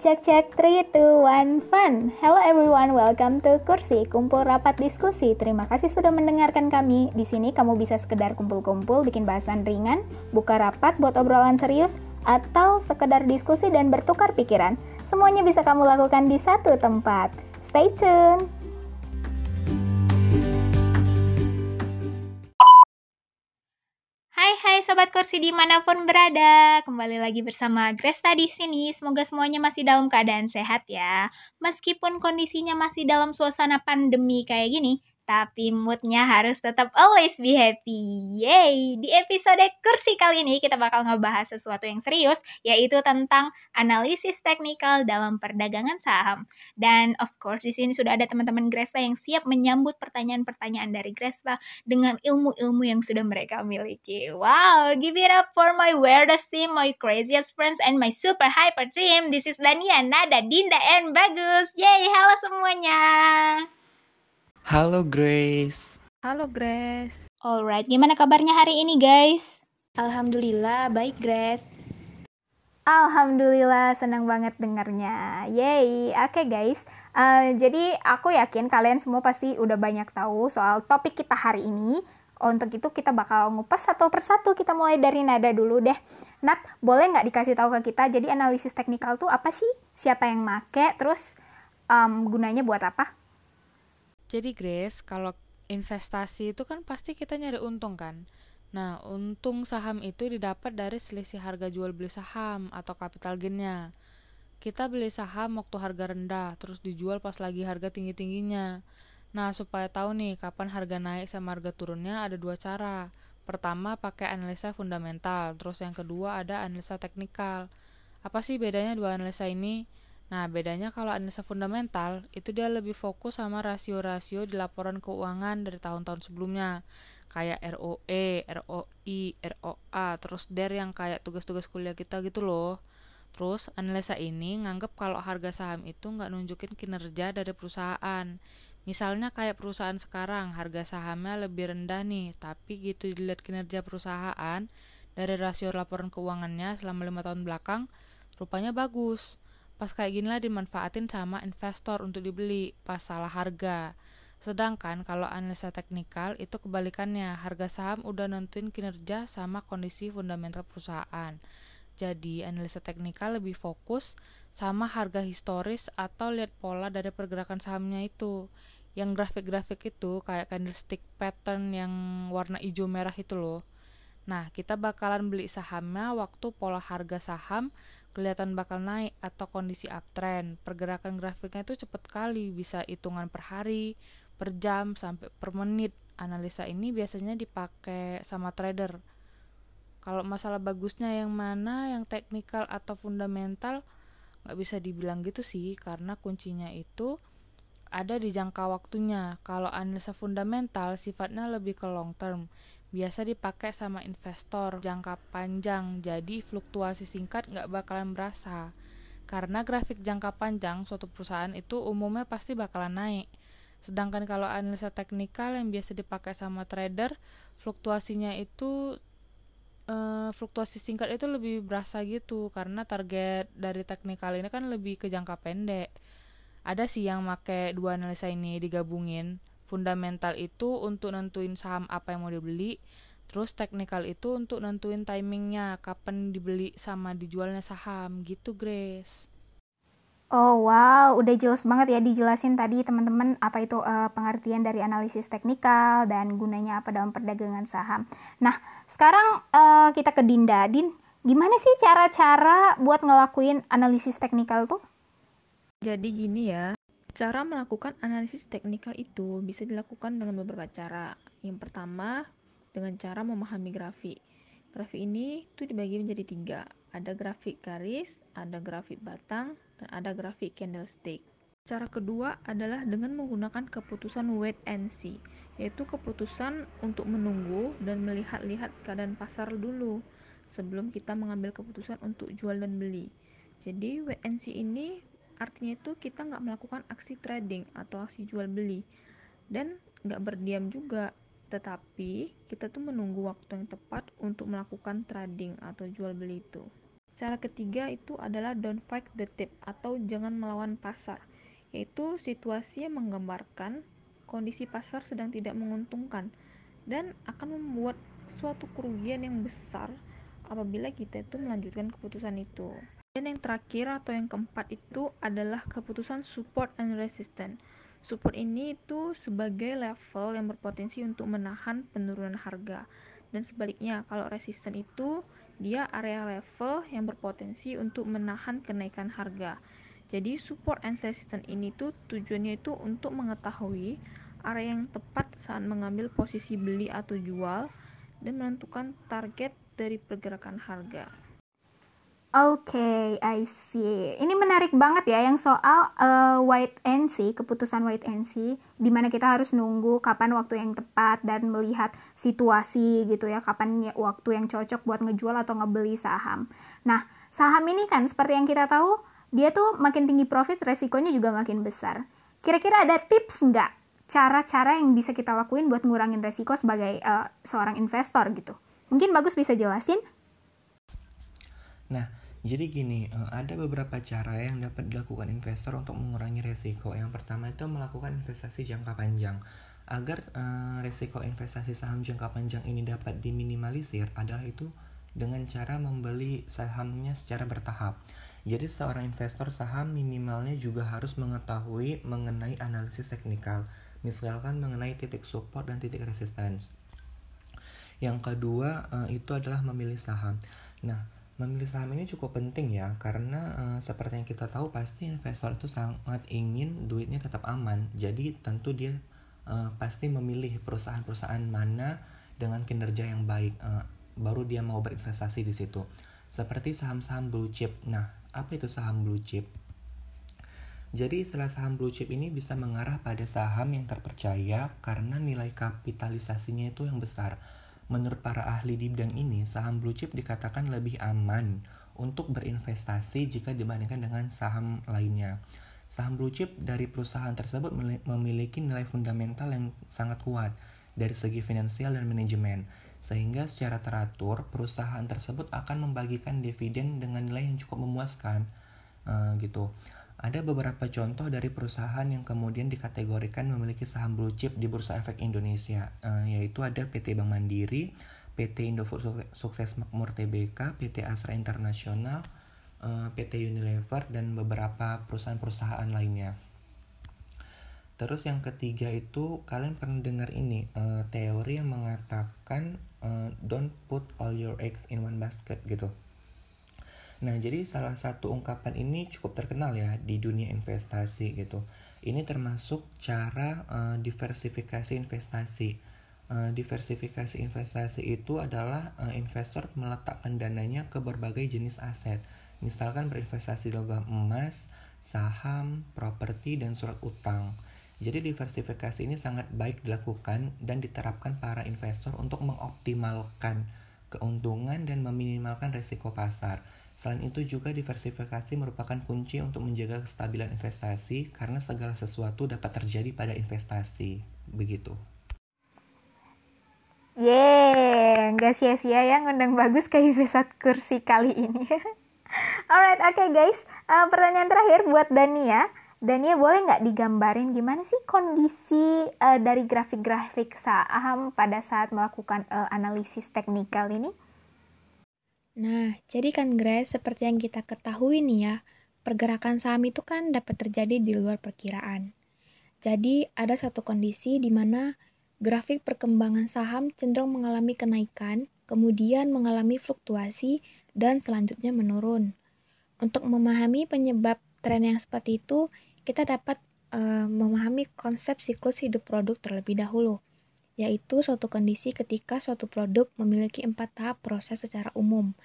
Cek cek 3, 2, 1, fun. Hello everyone, welcome to Kursi Kumpul Rapat Diskusi. Terima kasih sudah mendengarkan kami. Di sini kamu bisa sekedar kumpul-kumpul Bikin bahasan ringan Buka rapat buat obrolan serius Atau sekedar diskusi dan bertukar pikiran. Semuanya bisa kamu lakukan di satu tempat. Stay tune sobat kursi di mana pun berada, kembali lagi bersama Gresta di sini. Semoga semuanya masih dalam keadaan sehat ya. Meskipun kondisinya masih dalam suasana pandemi kayak gini, tapi moodnya harus tetap always be happy. Yay! Di episode kursi kali ini kita bakal ngebahas sesuatu yang serius, yaitu tentang analisis teknikal dalam perdagangan saham. Dan of course di sini sudah ada teman-teman Gresta yang siap menyambut pertanyaan-pertanyaan dari Gresta dengan ilmu-ilmu yang sudah mereka miliki. Wow, give it up for my weirdest team, my craziest friends, and my super hyper team. This is Dania, Nada, Dinda, and Bagus. Yay, halo semuanya. Halo Grace. Halo Grace. Alright, gimana kabarnya hari ini guys? Alhamdulillah baik Grace. Alhamdulillah senang banget dengarnya. Yay. Oke okay, guys. Uh, jadi aku yakin kalian semua pasti udah banyak tahu soal topik kita hari ini. Untuk itu kita bakal ngupas satu persatu. Kita mulai dari nada dulu deh. Nat, boleh nggak dikasih tahu ke kita? Jadi analisis teknikal tuh apa sih? Siapa yang make? Terus um, gunanya buat apa? Jadi Grace, kalau investasi itu kan pasti kita nyari untung kan. Nah, untung saham itu didapat dari selisih harga jual beli saham atau capital gainnya. Kita beli saham waktu harga rendah, terus dijual pas lagi harga tinggi-tingginya. Nah, supaya tahu nih kapan harga naik sama harga turunnya ada dua cara. Pertama, pakai analisa fundamental, terus yang kedua ada analisa teknikal. Apa sih bedanya dua analisa ini? Nah, bedanya kalau analisa fundamental, itu dia lebih fokus sama rasio-rasio di laporan keuangan dari tahun-tahun sebelumnya. Kayak ROE, ROI, ROA, terus DER yang kayak tugas-tugas kuliah kita gitu loh. Terus, analisa ini nganggep kalau harga saham itu nggak nunjukin kinerja dari perusahaan. Misalnya kayak perusahaan sekarang, harga sahamnya lebih rendah nih, tapi gitu dilihat kinerja perusahaan dari rasio laporan keuangannya selama lima tahun belakang, rupanya bagus Pas kayak gini lah dimanfaatin sama investor untuk dibeli pas salah harga. Sedangkan kalau analisa teknikal itu kebalikannya, harga saham udah nentuin kinerja sama kondisi fundamental perusahaan. Jadi analisa teknikal lebih fokus sama harga historis atau lihat pola dari pergerakan sahamnya itu. Yang grafik-grafik itu kayak candlestick pattern yang warna hijau merah itu loh. Nah, kita bakalan beli sahamnya waktu pola harga saham kelihatan bakal naik atau kondisi uptrend. Pergerakan grafiknya itu cepat kali, bisa hitungan per hari, per jam, sampai per menit. Analisa ini biasanya dipakai sama trader. Kalau masalah bagusnya yang mana, yang teknikal atau fundamental, nggak bisa dibilang gitu sih, karena kuncinya itu ada di jangka waktunya. Kalau analisa fundamental sifatnya lebih ke long term biasa dipakai sama investor jangka panjang jadi fluktuasi singkat nggak bakalan berasa. Karena grafik jangka panjang suatu perusahaan itu umumnya pasti bakalan naik. Sedangkan kalau analisa teknikal yang biasa dipakai sama trader fluktuasinya itu e, fluktuasi singkat itu lebih berasa gitu. Karena target dari teknikal ini kan lebih ke jangka pendek. Ada sih yang make dua analisa ini digabungin fundamental itu untuk nentuin saham apa yang mau dibeli terus teknikal itu untuk nentuin timingnya kapan dibeli sama dijualnya saham gitu Grace Oh wow, udah jelas banget ya dijelasin tadi teman-teman apa itu uh, pengertian dari analisis teknikal dan gunanya apa dalam perdagangan saham. Nah, sekarang uh, kita ke Dinda. Din, gimana sih cara-cara buat ngelakuin analisis teknikal tuh? Jadi gini ya, Cara melakukan analisis teknikal itu bisa dilakukan dengan beberapa cara. Yang pertama, dengan cara memahami grafik. Grafik ini itu dibagi menjadi tiga. Ada grafik garis, ada grafik batang, dan ada grafik candlestick. Cara kedua adalah dengan menggunakan keputusan wait and see, yaitu keputusan untuk menunggu dan melihat-lihat keadaan pasar dulu sebelum kita mengambil keputusan untuk jual dan beli. Jadi wait and see ini artinya itu kita nggak melakukan aksi trading atau aksi jual beli. Dan nggak berdiam juga. Tetapi kita tuh menunggu waktu yang tepat untuk melakukan trading atau jual beli itu. Cara ketiga itu adalah don't fight the tip atau jangan melawan pasar, yaitu situasi yang menggambarkan kondisi pasar sedang tidak menguntungkan dan akan membuat suatu kerugian yang besar apabila kita itu melanjutkan keputusan itu. Dan yang terakhir atau yang keempat itu adalah keputusan support and resistance. Support ini itu sebagai level yang berpotensi untuk menahan penurunan harga. Dan sebaliknya, kalau resisten itu dia area level yang berpotensi untuk menahan kenaikan harga. Jadi support and resistance ini tuh tujuannya itu untuk mengetahui area yang tepat saat mengambil posisi beli atau jual dan menentukan target dari pergerakan harga. Oke, okay, I see. Ini menarik banget ya yang soal uh, white NC, keputusan white NC, di mana kita harus nunggu kapan waktu yang tepat dan melihat situasi gitu ya, kapan ya waktu yang cocok buat ngejual atau ngebeli saham. Nah, saham ini kan seperti yang kita tahu, dia tuh makin tinggi profit, resikonya juga makin besar. Kira-kira ada tips nggak cara-cara yang bisa kita lakuin buat ngurangin resiko sebagai uh, seorang investor gitu? Mungkin bagus bisa jelasin? Nah, jadi gini, eh, ada beberapa cara yang dapat dilakukan investor untuk mengurangi resiko. Yang pertama itu melakukan investasi jangka panjang. Agar uh, resiko investasi saham jangka panjang ini dapat diminimalisir adalah itu dengan cara membeli sahamnya secara bertahap. Jadi seorang investor saham minimalnya juga harus mengetahui mengenai analisis teknikal, misalkan mengenai titik support dan titik resistance. Yang kedua uh, itu adalah memilih saham. Nah, memilih saham ini cukup penting ya karena uh, seperti yang kita tahu pasti investor itu sangat ingin duitnya tetap aman. Jadi tentu dia uh, pasti memilih perusahaan-perusahaan mana dengan kinerja yang baik uh, baru dia mau berinvestasi di situ. Seperti saham-saham blue chip. Nah apa itu saham blue chip? Jadi istilah saham blue chip ini bisa mengarah pada saham yang terpercaya karena nilai kapitalisasinya itu yang besar Menurut para ahli di bidang ini, saham blue chip dikatakan lebih aman untuk berinvestasi jika dibandingkan dengan saham lainnya. Saham blue chip dari perusahaan tersebut memiliki nilai fundamental yang sangat kuat dari segi finansial dan manajemen, sehingga secara teratur perusahaan tersebut akan membagikan dividen dengan nilai yang cukup memuaskan, uh, gitu. Ada beberapa contoh dari perusahaan yang kemudian dikategorikan memiliki saham blue chip di Bursa Efek Indonesia, uh, yaitu ada PT Bank Mandiri, PT Indofood Sukses Makmur Tbk, PT Asra Internasional, eh, PT Unilever, dan beberapa perusahaan-perusahaan lainnya. Terus yang ketiga itu kalian pernah dengar ini uh, teori yang mengatakan don't put all your eggs in one basket gitu. Nah, jadi salah satu ungkapan ini cukup terkenal ya di dunia investasi gitu. Ini termasuk cara uh, diversifikasi investasi. Uh, diversifikasi investasi itu adalah uh, investor meletakkan dananya ke berbagai jenis aset. Misalkan berinvestasi logam emas, saham, properti, dan surat utang. Jadi diversifikasi ini sangat baik dilakukan dan diterapkan para investor untuk mengoptimalkan keuntungan dan meminimalkan risiko pasar. Selain itu juga diversifikasi merupakan kunci untuk menjaga kestabilan investasi karena segala sesuatu dapat terjadi pada investasi. Begitu. Yeay, nggak sia-sia ya ngundang bagus ke episode kursi kali ini. Alright, oke okay guys. Uh, pertanyaan terakhir buat Dania. Dania boleh nggak digambarin gimana sih kondisi uh, dari grafik-grafik saham pada saat melakukan uh, analisis teknikal ini? Nah, jadi kan Grace, seperti yang kita ketahui nih ya, pergerakan saham itu kan dapat terjadi di luar perkiraan. Jadi, ada satu kondisi di mana grafik perkembangan saham cenderung mengalami kenaikan, kemudian mengalami fluktuasi, dan selanjutnya menurun. Untuk memahami penyebab tren yang seperti itu, kita dapat uh, memahami konsep siklus hidup produk terlebih dahulu yaitu suatu kondisi ketika suatu produk memiliki empat tahap proses secara umum,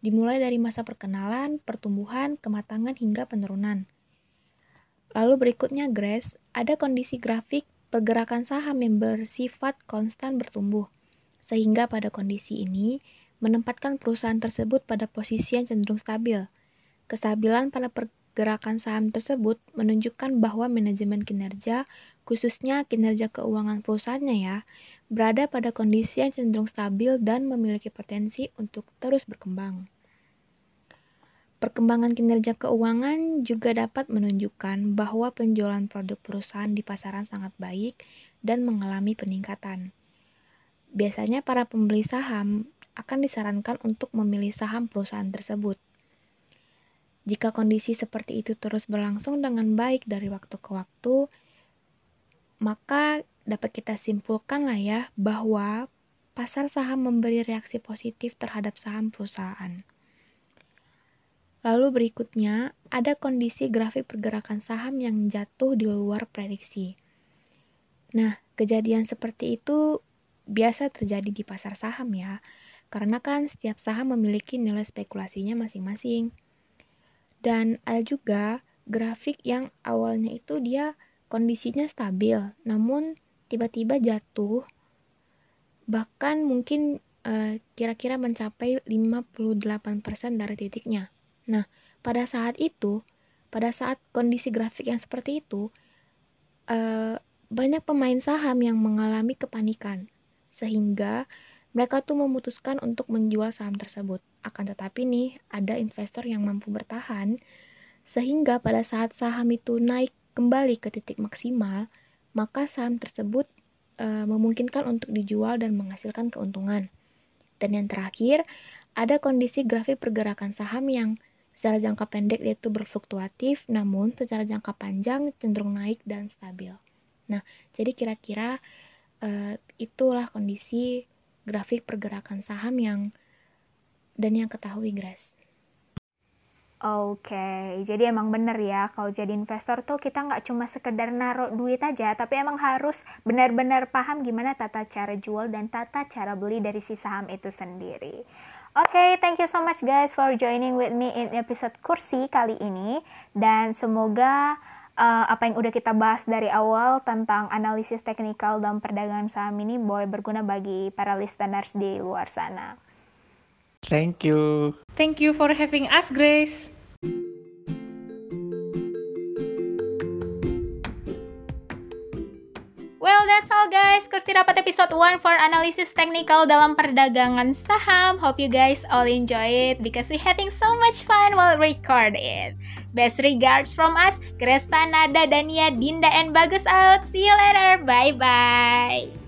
dimulai dari masa perkenalan, pertumbuhan, kematangan, hingga penurunan. Lalu berikutnya Grace, ada kondisi grafik pergerakan saham yang bersifat konstan bertumbuh, sehingga pada kondisi ini menempatkan perusahaan tersebut pada posisi yang cenderung stabil. Kestabilan pada pergerakan saham tersebut menunjukkan bahwa manajemen kinerja, khususnya kinerja keuangan perusahaannya ya, berada pada kondisi yang cenderung stabil dan memiliki potensi untuk terus berkembang. Perkembangan kinerja keuangan juga dapat menunjukkan bahwa penjualan produk perusahaan di pasaran sangat baik dan mengalami peningkatan. Biasanya para pembeli saham akan disarankan untuk memilih saham perusahaan tersebut. Jika kondisi seperti itu terus berlangsung dengan baik dari waktu ke waktu, maka dapat kita simpulkan lah ya bahwa pasar saham memberi reaksi positif terhadap saham perusahaan. Lalu berikutnya, ada kondisi grafik pergerakan saham yang jatuh di luar prediksi. Nah, kejadian seperti itu biasa terjadi di pasar saham ya, karena kan setiap saham memiliki nilai spekulasinya masing-masing. Dan ada juga grafik yang awalnya itu dia kondisinya stabil, namun tiba-tiba jatuh, bahkan mungkin eh, kira-kira uh, mencapai 58% dari titiknya. Nah, pada saat itu, pada saat kondisi grafik yang seperti itu, uh, banyak pemain saham yang mengalami kepanikan, sehingga mereka tuh memutuskan untuk menjual saham tersebut. Akan tetapi nih, ada investor yang mampu bertahan, sehingga pada saat saham itu naik kembali ke titik maksimal, maka saham tersebut e, memungkinkan untuk dijual dan menghasilkan keuntungan. Dan yang terakhir, ada kondisi grafik pergerakan saham yang Secara jangka pendek yaitu berfluktuatif, namun secara jangka panjang cenderung naik dan stabil. Nah, jadi kira-kira uh, itulah kondisi grafik pergerakan saham yang dan yang ketahui Grace. Oke, okay, jadi emang bener ya kalau jadi investor tuh kita nggak cuma sekedar naruh duit aja, tapi emang harus benar-benar paham gimana tata cara jual dan tata cara beli dari si saham itu sendiri. Oke, okay, thank you so much guys for joining with me in episode kursi kali ini dan semoga uh, apa yang udah kita bahas dari awal tentang analisis teknikal dalam perdagangan saham ini boleh berguna bagi para listeners di luar sana. Thank you. Thank you for having us, Grace. that's all guys, kursi rapat episode 1 for analisis technical dalam perdagangan saham. Hope you guys all enjoy it because we having so much fun while record it. Best regards from us, Kresta, Nada, Dania, Dinda, and Bagus out. See you later. Bye-bye.